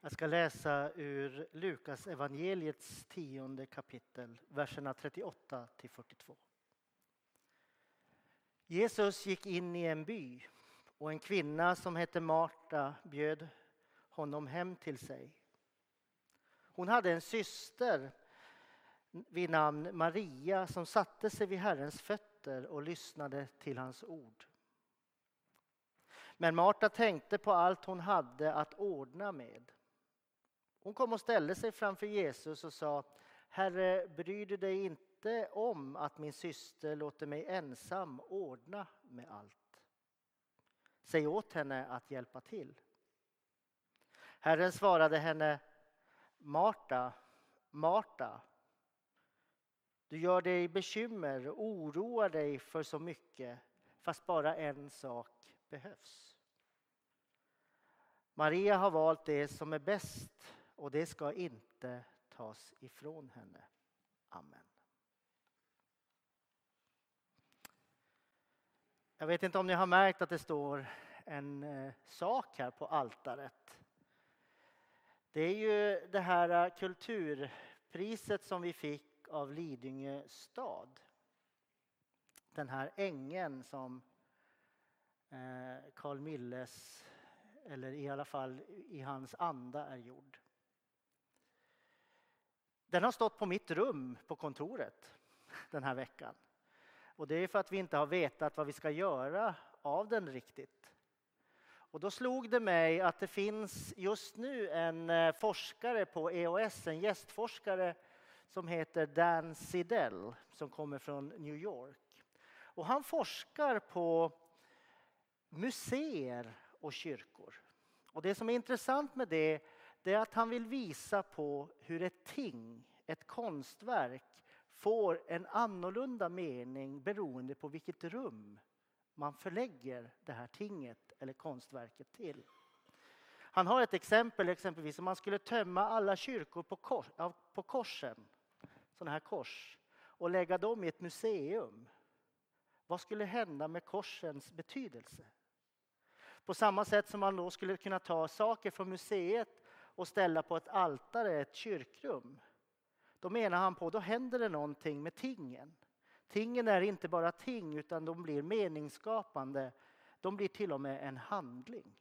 Jag ska läsa ur Lukas evangeliets tionde kapitel, verserna 38 till 42. Jesus gick in i en by och en kvinna som hette Marta bjöd honom hem till sig. Hon hade en syster vid namn Maria som satte sig vid Herrens fötter och lyssnade till hans ord. Men Marta tänkte på allt hon hade att ordna med. Hon kom och ställde sig framför Jesus och sa Herre, bryr du dig inte om att min syster låter mig ensam ordna med allt? Säg åt henne att hjälpa till. Herren svarade henne Marta, Marta, du gör dig bekymmer och oroar dig för så mycket fast bara en sak behövs. Maria har valt det som är bäst och det ska inte tas ifrån henne. Amen. Jag vet inte om ni har märkt att det står en eh, sak här på altaret. Det är ju det här eh, kulturpriset som vi fick av Lidingö stad. Den här ängen som eh, Carl Milles, eller i alla fall i hans anda, är gjord. Den har stått på mitt rum på kontoret den här veckan. Och det är för att vi inte har vetat vad vi ska göra av den riktigt. Och då slog det mig att det finns just nu en eh, forskare på EOS, en gästforskare som heter Dan Sidell som kommer från New York. Och han forskar på museer och kyrkor. Och det som är intressant med det, det är att han vill visa på hur ett ting, ett konstverk får en annorlunda mening beroende på vilket rum man förlägger det här tinget eller konstverket till. Han har ett exempel, exempelvis om man skulle tömma alla kyrkor på, kors, på korsen, sådana här kors, och lägga dem i ett museum. Vad skulle hända med korsens betydelse? På samma sätt som man då skulle kunna ta saker från museet och ställa på ett altare, ett kyrkrum. Då menar han på, då händer det någonting med tingen. Tingen är inte bara ting utan de blir meningsskapande. De blir till och med en handling.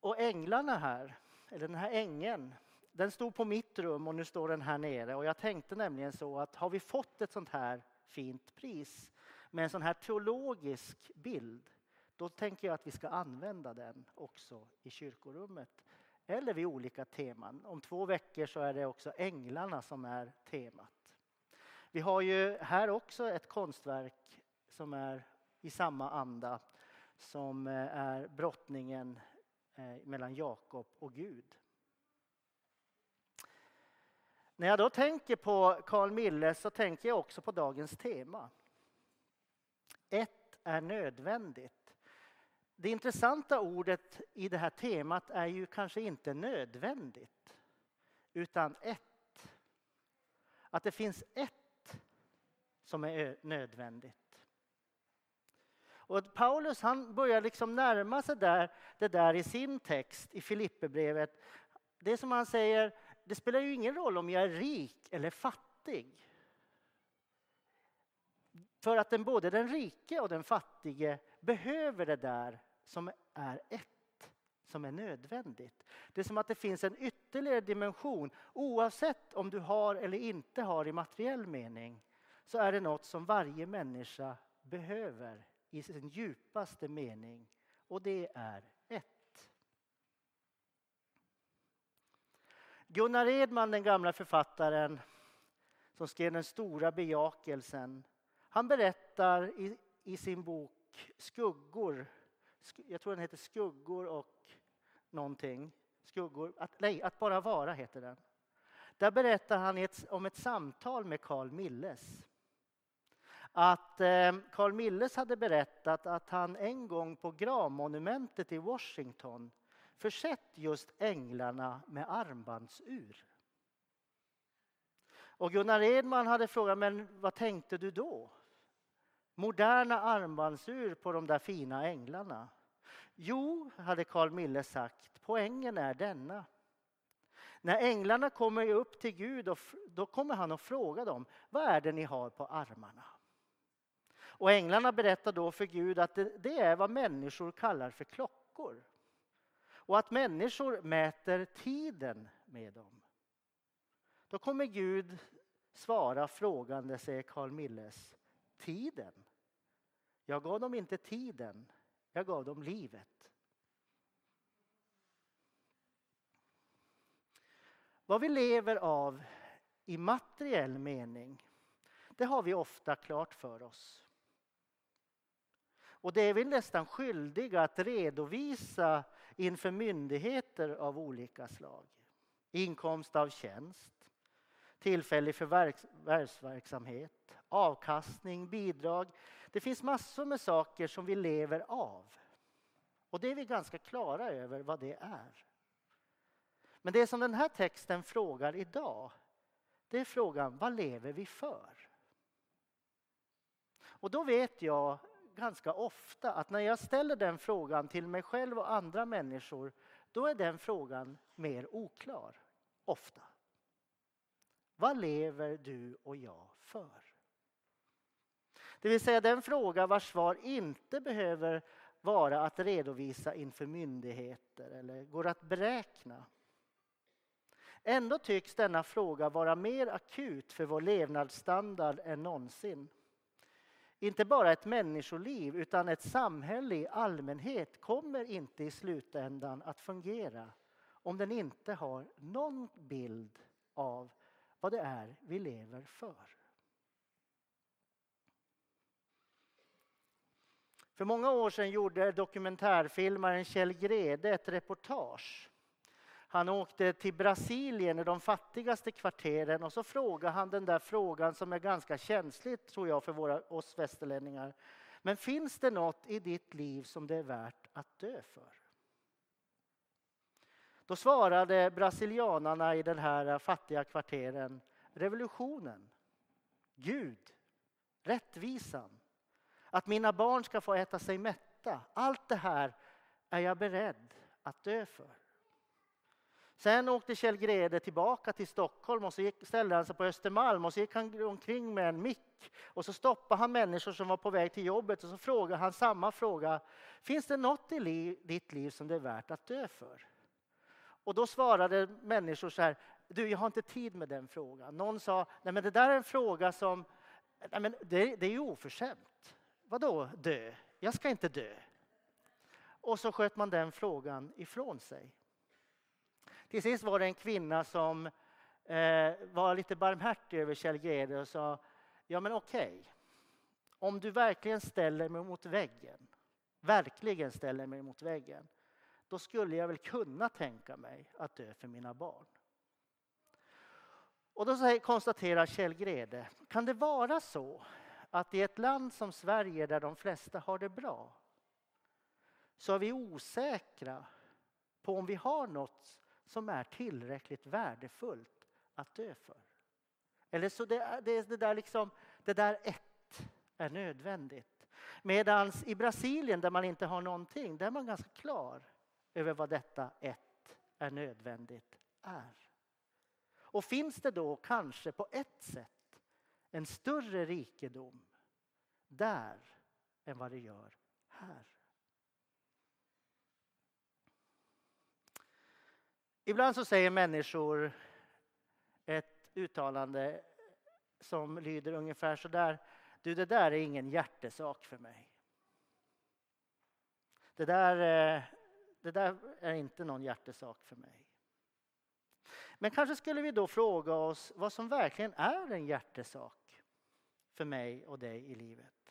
Och änglarna här, eller den här ängeln, den stod på mitt rum och nu står den här nere. Och jag tänkte nämligen så att har vi fått ett sånt här fint pris med en sån här teologisk bild, då tänker jag att vi ska använda den också i kyrkorummet eller vid olika teman. Om två veckor så är det också änglarna som är temat. Vi har ju här också ett konstverk som är i samma anda som eh, är brottningen eh, mellan Jakob och Gud. När jag då tänker på Carl Mille så tänker jag också på dagens tema. Ett är nödvändigt. Det intressanta ordet i det här temat är ju kanske inte nödvändigt, utan ett. Att det finns ett som är nödvändigt. Och Paulus han börjar liksom närma sig där, det där i sin text i Filipperbrevet. Det som han säger, det spelar ju ingen roll om jag är rik eller fattig. För att den, både den rike och den fattige behöver det där som är ett, som är nödvändigt. Det är som att det finns en ytterligare dimension. Oavsett om du har eller inte har i materiell mening så är det något som varje människa behöver i sin djupaste mening och det är ett. Gunnar Edman, den gamla författaren som skrev Den stora bejakelsen, han berättar i, i sin bok Skuggor jag tror den heter Skuggor och någonting. Skuggor, att, nej, att bara vara heter den. Där berättar han ett, om ett samtal med Carl Milles. Att eh, Carl Milles hade berättat att han en gång på gravmonumentet i Washington försett just änglarna med armbandsur. Och Gunnar Edman hade frågat, men vad tänkte du då? Moderna armbandsur på de där fina änglarna? Jo, hade Carl Mille sagt, poängen är denna. När änglarna kommer upp till Gud, då kommer han att fråga dem, vad är det ni har på armarna? Och änglarna berättar då för Gud att det är vad människor kallar för klockor. Och att människor mäter tiden med dem. Då kommer Gud svara frågande, säger Carl Milles, tiden? Jag gav dem inte tiden, jag gav dem livet. Vad vi lever av i materiell mening, det har vi ofta klart för oss. Och det är vi nästan skyldiga att redovisa inför myndigheter av olika slag. Inkomst av tjänst, tillfällig förvärvsverksamhet, avkastning, bidrag. Det finns massor med saker som vi lever av. Och det är vi ganska klara över vad det är. Men det som den här texten frågar idag, det är frågan vad lever vi för? Och då vet jag ganska ofta att när jag ställer den frågan till mig själv och andra människor, då är den frågan mer oklar. Ofta. Vad lever du och jag för? Det vill säga den fråga vars svar inte behöver vara att redovisa inför myndigheter eller går att beräkna. Ändå tycks denna fråga vara mer akut för vår levnadsstandard än någonsin. Inte bara ett människoliv utan ett samhälle i allmänhet kommer inte i slutändan att fungera om den inte har någon bild av vad det är vi lever för. För många år sedan gjorde dokumentärfilmaren Kjell Grede ett reportage. Han åkte till Brasilien i de fattigaste kvarteren och så frågade han den där frågan som är ganska känslig tror jag för våra, oss västerlänningar. Men finns det något i ditt liv som det är värt att dö för? Då svarade brasilianarna i den här fattiga kvarteren revolutionen, Gud, rättvisan, att mina barn ska få äta sig mätta. Allt det här är jag beredd att dö för. Sen åkte Kjell Grede tillbaka till Stockholm och så gick, ställde han sig på Östermalm och så gick han omkring med en mick och så stoppade han människor som var på väg till jobbet och så frågade han samma fråga. Finns det något i liv, ditt liv som det är värt att dö för? Och då svarade människor så här, du jag har inte tid med den frågan. Någon sa, nej men det där är en fråga som, nej men det, det är ju oförskämt. Vadå dö? Jag ska inte dö. Och så sköt man den frågan ifrån sig. Till sist var det en kvinna som eh, var lite barmhärtig över Kjell Grede och sa, ja men okej, okay. om du verkligen ställer mig mot väggen, verkligen ställer mig mot väggen, då skulle jag väl kunna tänka mig att dö för mina barn. Och då konstaterar Kjell Grede, kan det vara så att i ett land som Sverige där de flesta har det bra så är vi osäkra på om vi har något som är tillräckligt värdefullt att dö för. Eller så det, det, det där liksom, det där ett är nödvändigt. Medan i Brasilien där man inte har någonting, där är man ganska klar över vad detta ett är nödvändigt är. Och finns det då kanske på ett sätt en större rikedom där än vad det gör här? Ibland så säger människor ett uttalande som lyder ungefär så där. Du, det där är ingen hjärtesak för mig. Det där, eh, det där är inte någon hjärtesak för mig. Men kanske skulle vi då fråga oss vad som verkligen är en hjärtesak för mig och dig i livet.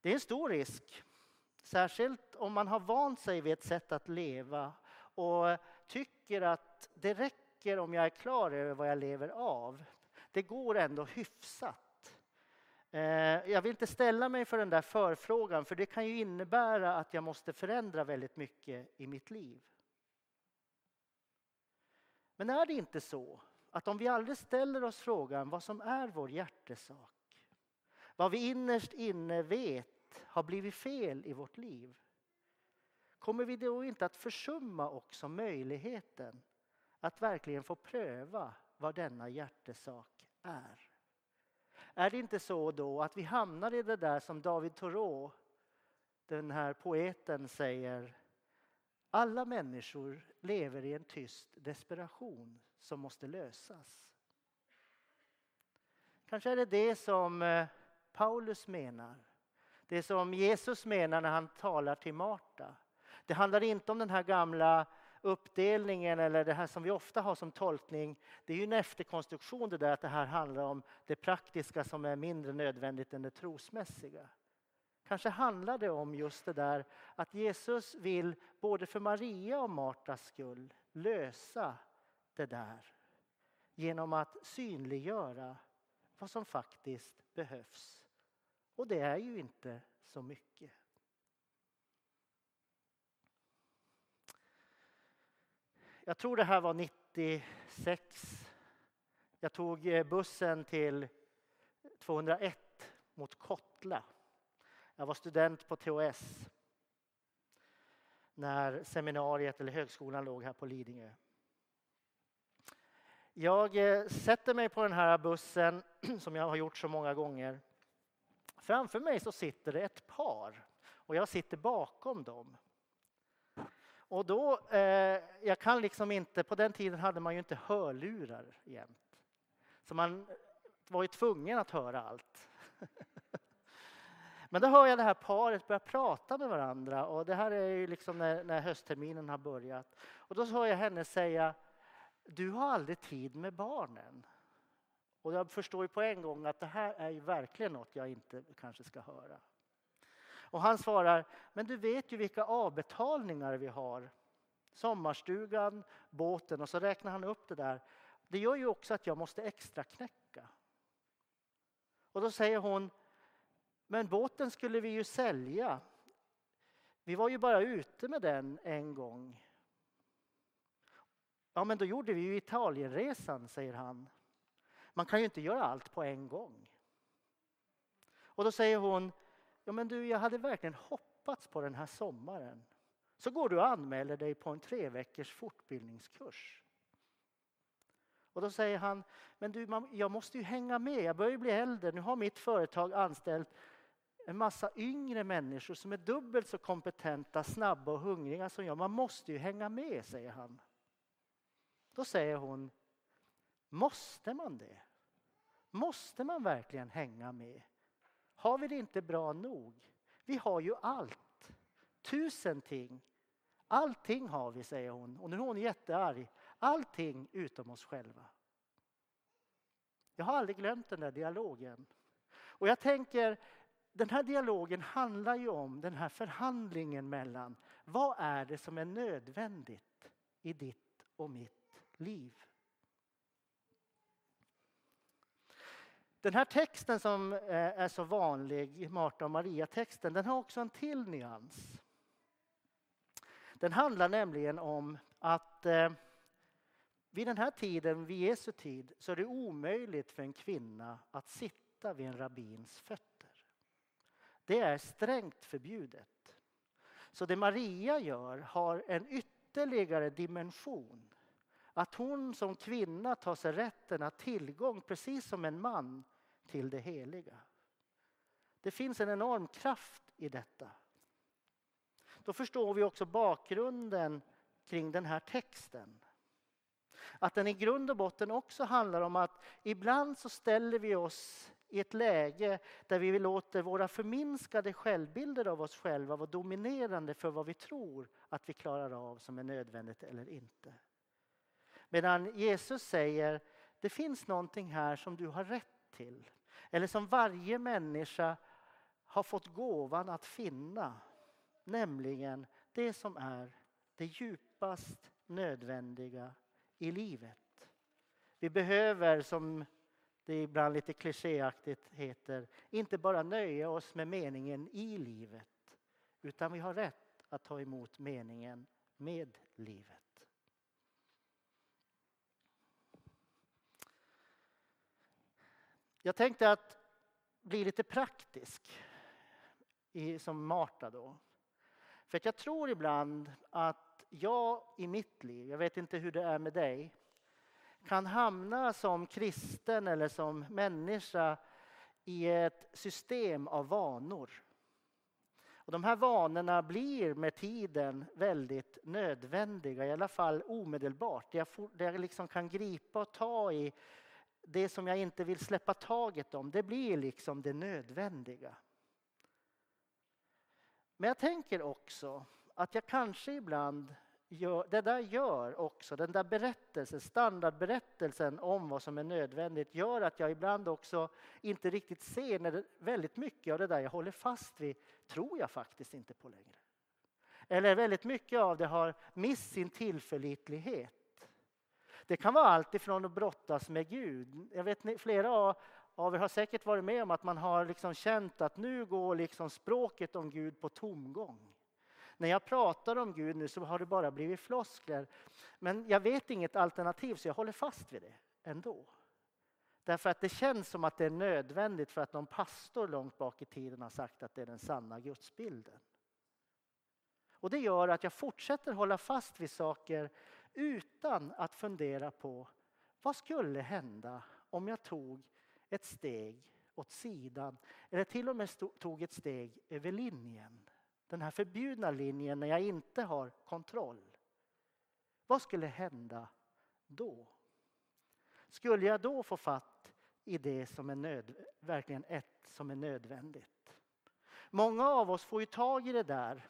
Det är en stor risk, särskilt om man har vant sig vid ett sätt att leva och tycker att det räcker om jag är klar över vad jag lever av. Det går ändå hyfsat. Eh, jag vill inte ställa mig för den där förfrågan för det kan ju innebära att jag måste förändra väldigt mycket i mitt liv. Men är det inte så att om vi aldrig ställer oss frågan vad som är vår hjärtesak, vad vi innerst inne vet har blivit fel i vårt liv, kommer vi då inte att försumma också möjligheten att verkligen få pröva vad denna hjärtesak är? Är det inte så då att vi hamnar i det där som David Thoreau, den här poeten, säger alla människor lever i en tyst desperation som måste lösas. Kanske är det det som eh, Paulus menar. Det som Jesus menar när han talar till Marta. Det handlar inte om den här gamla uppdelningen eller det här som vi ofta har som tolkning. Det är ju en efterkonstruktion det där att det här handlar om det praktiska som är mindre nödvändigt än det trosmässiga. Kanske handlar det om just det där att Jesus vill både för Maria och Martas skull lösa det där genom att synliggöra vad som faktiskt behövs. Och det är ju inte så mycket. Jag tror det här var 96. Jag tog eh, bussen till 201 mot Kottla. Jag var student på THS när seminariet eller högskolan låg här på Lidingö. Jag eh, sätter mig på den här bussen som jag har gjort så många gånger. Framför mig så sitter det ett par och jag sitter bakom dem. Och då, eh, jag kan liksom inte, på den tiden hade man ju inte hörlurar jämt. Så man var ju tvungen att höra allt. Men då hör jag det här paret börja prata med varandra och det här är ju liksom när, när höstterminen har börjat. Och då hör jag henne säga, du har aldrig tid med barnen. Och jag förstår ju på en gång att det här är ju verkligen något jag inte kanske ska höra. Och han svarar, men du vet ju vilka avbetalningar vi har. Sommarstugan, båten och så räknar han upp det där. Det gör ju också att jag måste extra knäcka. Och då säger hon, men båten skulle vi ju sälja. Vi var ju bara ute med den en gång. Ja, men då gjorde vi ju Italienresan, säger han. Man kan ju inte göra allt på en gång. Och då säger hon, ja men du, jag hade verkligen hoppats på den här sommaren. Så går du och anmäler dig på en tre veckors fortbildningskurs. Och då säger han, men du, jag måste ju hänga med, jag börjar bli äldre, nu har mitt företag anställt en massa yngre människor som är dubbelt så kompetenta, snabba och hungriga som jag. Man måste ju hänga med, säger han. Då säger hon, måste man det? Måste man verkligen hänga med? Har vi det inte bra nog? Vi har ju allt. Tusen ting. Allting har vi, säger hon. Och nu är hon jättearg. Allting utom oss själva. Jag har aldrig glömt den där dialogen. Och jag tänker, den här dialogen handlar ju om den här förhandlingen mellan vad är det som är nödvändigt i ditt och mitt liv. Den här texten som eh, är så vanlig, Marta och Maria-texten, den har också en till nyans. Den handlar nämligen om att eh, vid den här tiden, vid Jesu tid, så är det omöjligt för en kvinna att sitta vid en rabbins fötter. Det är strängt förbjudet. Så det Maria gör har en ytterligare dimension. Att hon som kvinna tar sig rätten att tillgång, precis som en man, till det heliga. Det finns en enorm kraft i detta. Då förstår vi också bakgrunden kring den här texten. Att den i grund och botten också handlar om att ibland så ställer vi oss i ett läge där vi låter våra förminskade självbilder av oss själva vara dominerande för vad vi tror att vi klarar av som är nödvändigt eller inte. Medan Jesus säger, det finns någonting här som du har rätt till. Eller som varje människa har fått gåvan att finna. Nämligen det som är det djupast nödvändiga i livet. Vi behöver, som det ibland lite klichéaktigt heter, inte bara nöja oss med meningen i livet utan vi har rätt att ta emot meningen med livet. Jag tänkte att bli lite praktisk, som Marta då. För att jag tror ibland att jag i mitt liv, jag vet inte hur det är med dig, kan hamna som kristen eller som människa i ett system av vanor. Och de här vanorna blir med tiden väldigt nödvändiga, i alla fall omedelbart. Det jag, det jag liksom kan gripa och ta i det som jag inte vill släppa taget om. Det blir liksom det nödvändiga. Men jag tänker också att jag kanske ibland gör, det där gör också, den där berättelsen, standardberättelsen om vad som är nödvändigt gör att jag ibland också inte riktigt ser när det, väldigt mycket av det där jag håller fast vid tror jag faktiskt inte på längre. Eller väldigt mycket av det har mist sin tillförlitlighet. Det kan vara allt ifrån att brottas med Gud. Jag vet flera av er har säkert varit med om att man har liksom känt att nu går liksom språket om Gud på tomgång. När jag pratar om Gud nu så har det bara blivit floskler. Men jag vet inget alternativ så jag håller fast vid det ändå. Därför att det känns som att det är nödvändigt för att någon pastor långt bak i tiden har sagt att det är den sanna gudsbilden. Och det gör att jag fortsätter hålla fast vid saker utan att fundera på vad skulle hända om jag tog ett steg åt sidan eller till och med tog ett steg över linjen. Den här förbjudna linjen när jag inte har kontroll. Vad skulle hända då? Skulle jag då få fatt i det som är nöd, verkligen ett som är nödvändigt? Många av oss får ju tag i det där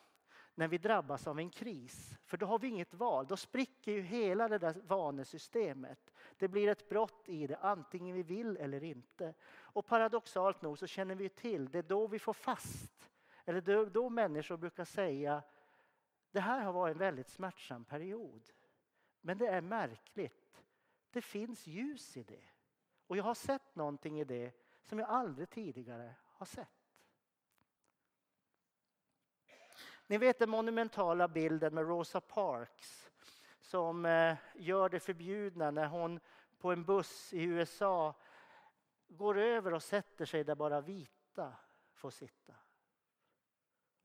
när vi drabbas av en kris. För då har vi inget val. Då spricker ju hela det där vanesystemet. Det blir ett brott i det, antingen vi vill eller inte. Och paradoxalt nog så känner vi till, det är då vi får fast. Eller då, då människor brukar säga, det här har varit en väldigt smärtsam period. Men det är märkligt. Det finns ljus i det. Och jag har sett någonting i det som jag aldrig tidigare har sett. Ni vet den monumentala bilden med Rosa Parks som eh, gör det förbjudna när hon på en buss i USA går över och sätter sig där bara vita får sitta.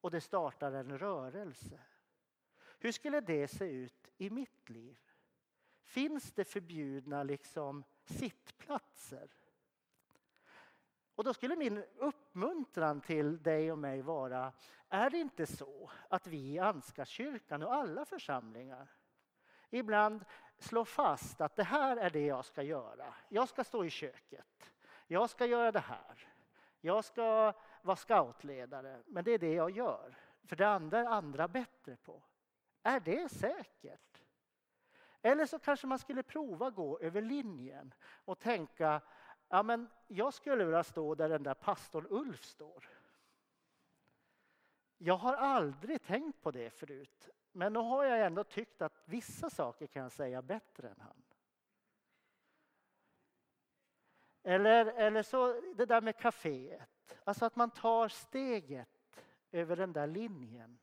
Och det startar en rörelse. Hur skulle det se ut i mitt liv? Finns det förbjudna liksom sittplatser? Och då skulle min uppmuntran till dig och mig vara, är det inte så att vi i Ansgarskyrkan och alla församlingar ibland slår fast att det här är det jag ska göra. Jag ska stå i köket. Jag ska göra det här. Jag ska vara scoutledare, men det är det jag gör. För det andra är andra bättre på. Är det säkert? Eller så kanske man skulle prova gå över linjen och tänka Ja, men jag skulle vilja stå där den där pastorn Ulf står. Jag har aldrig tänkt på det förut. Men nu har jag ändå tyckt att vissa saker kan jag säga bättre än han. Eller, eller så det där med kaféet. Alltså att man tar steget över den där linjen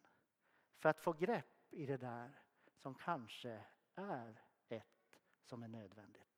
för att få grepp i det där som kanske är ett som är nödvändigt.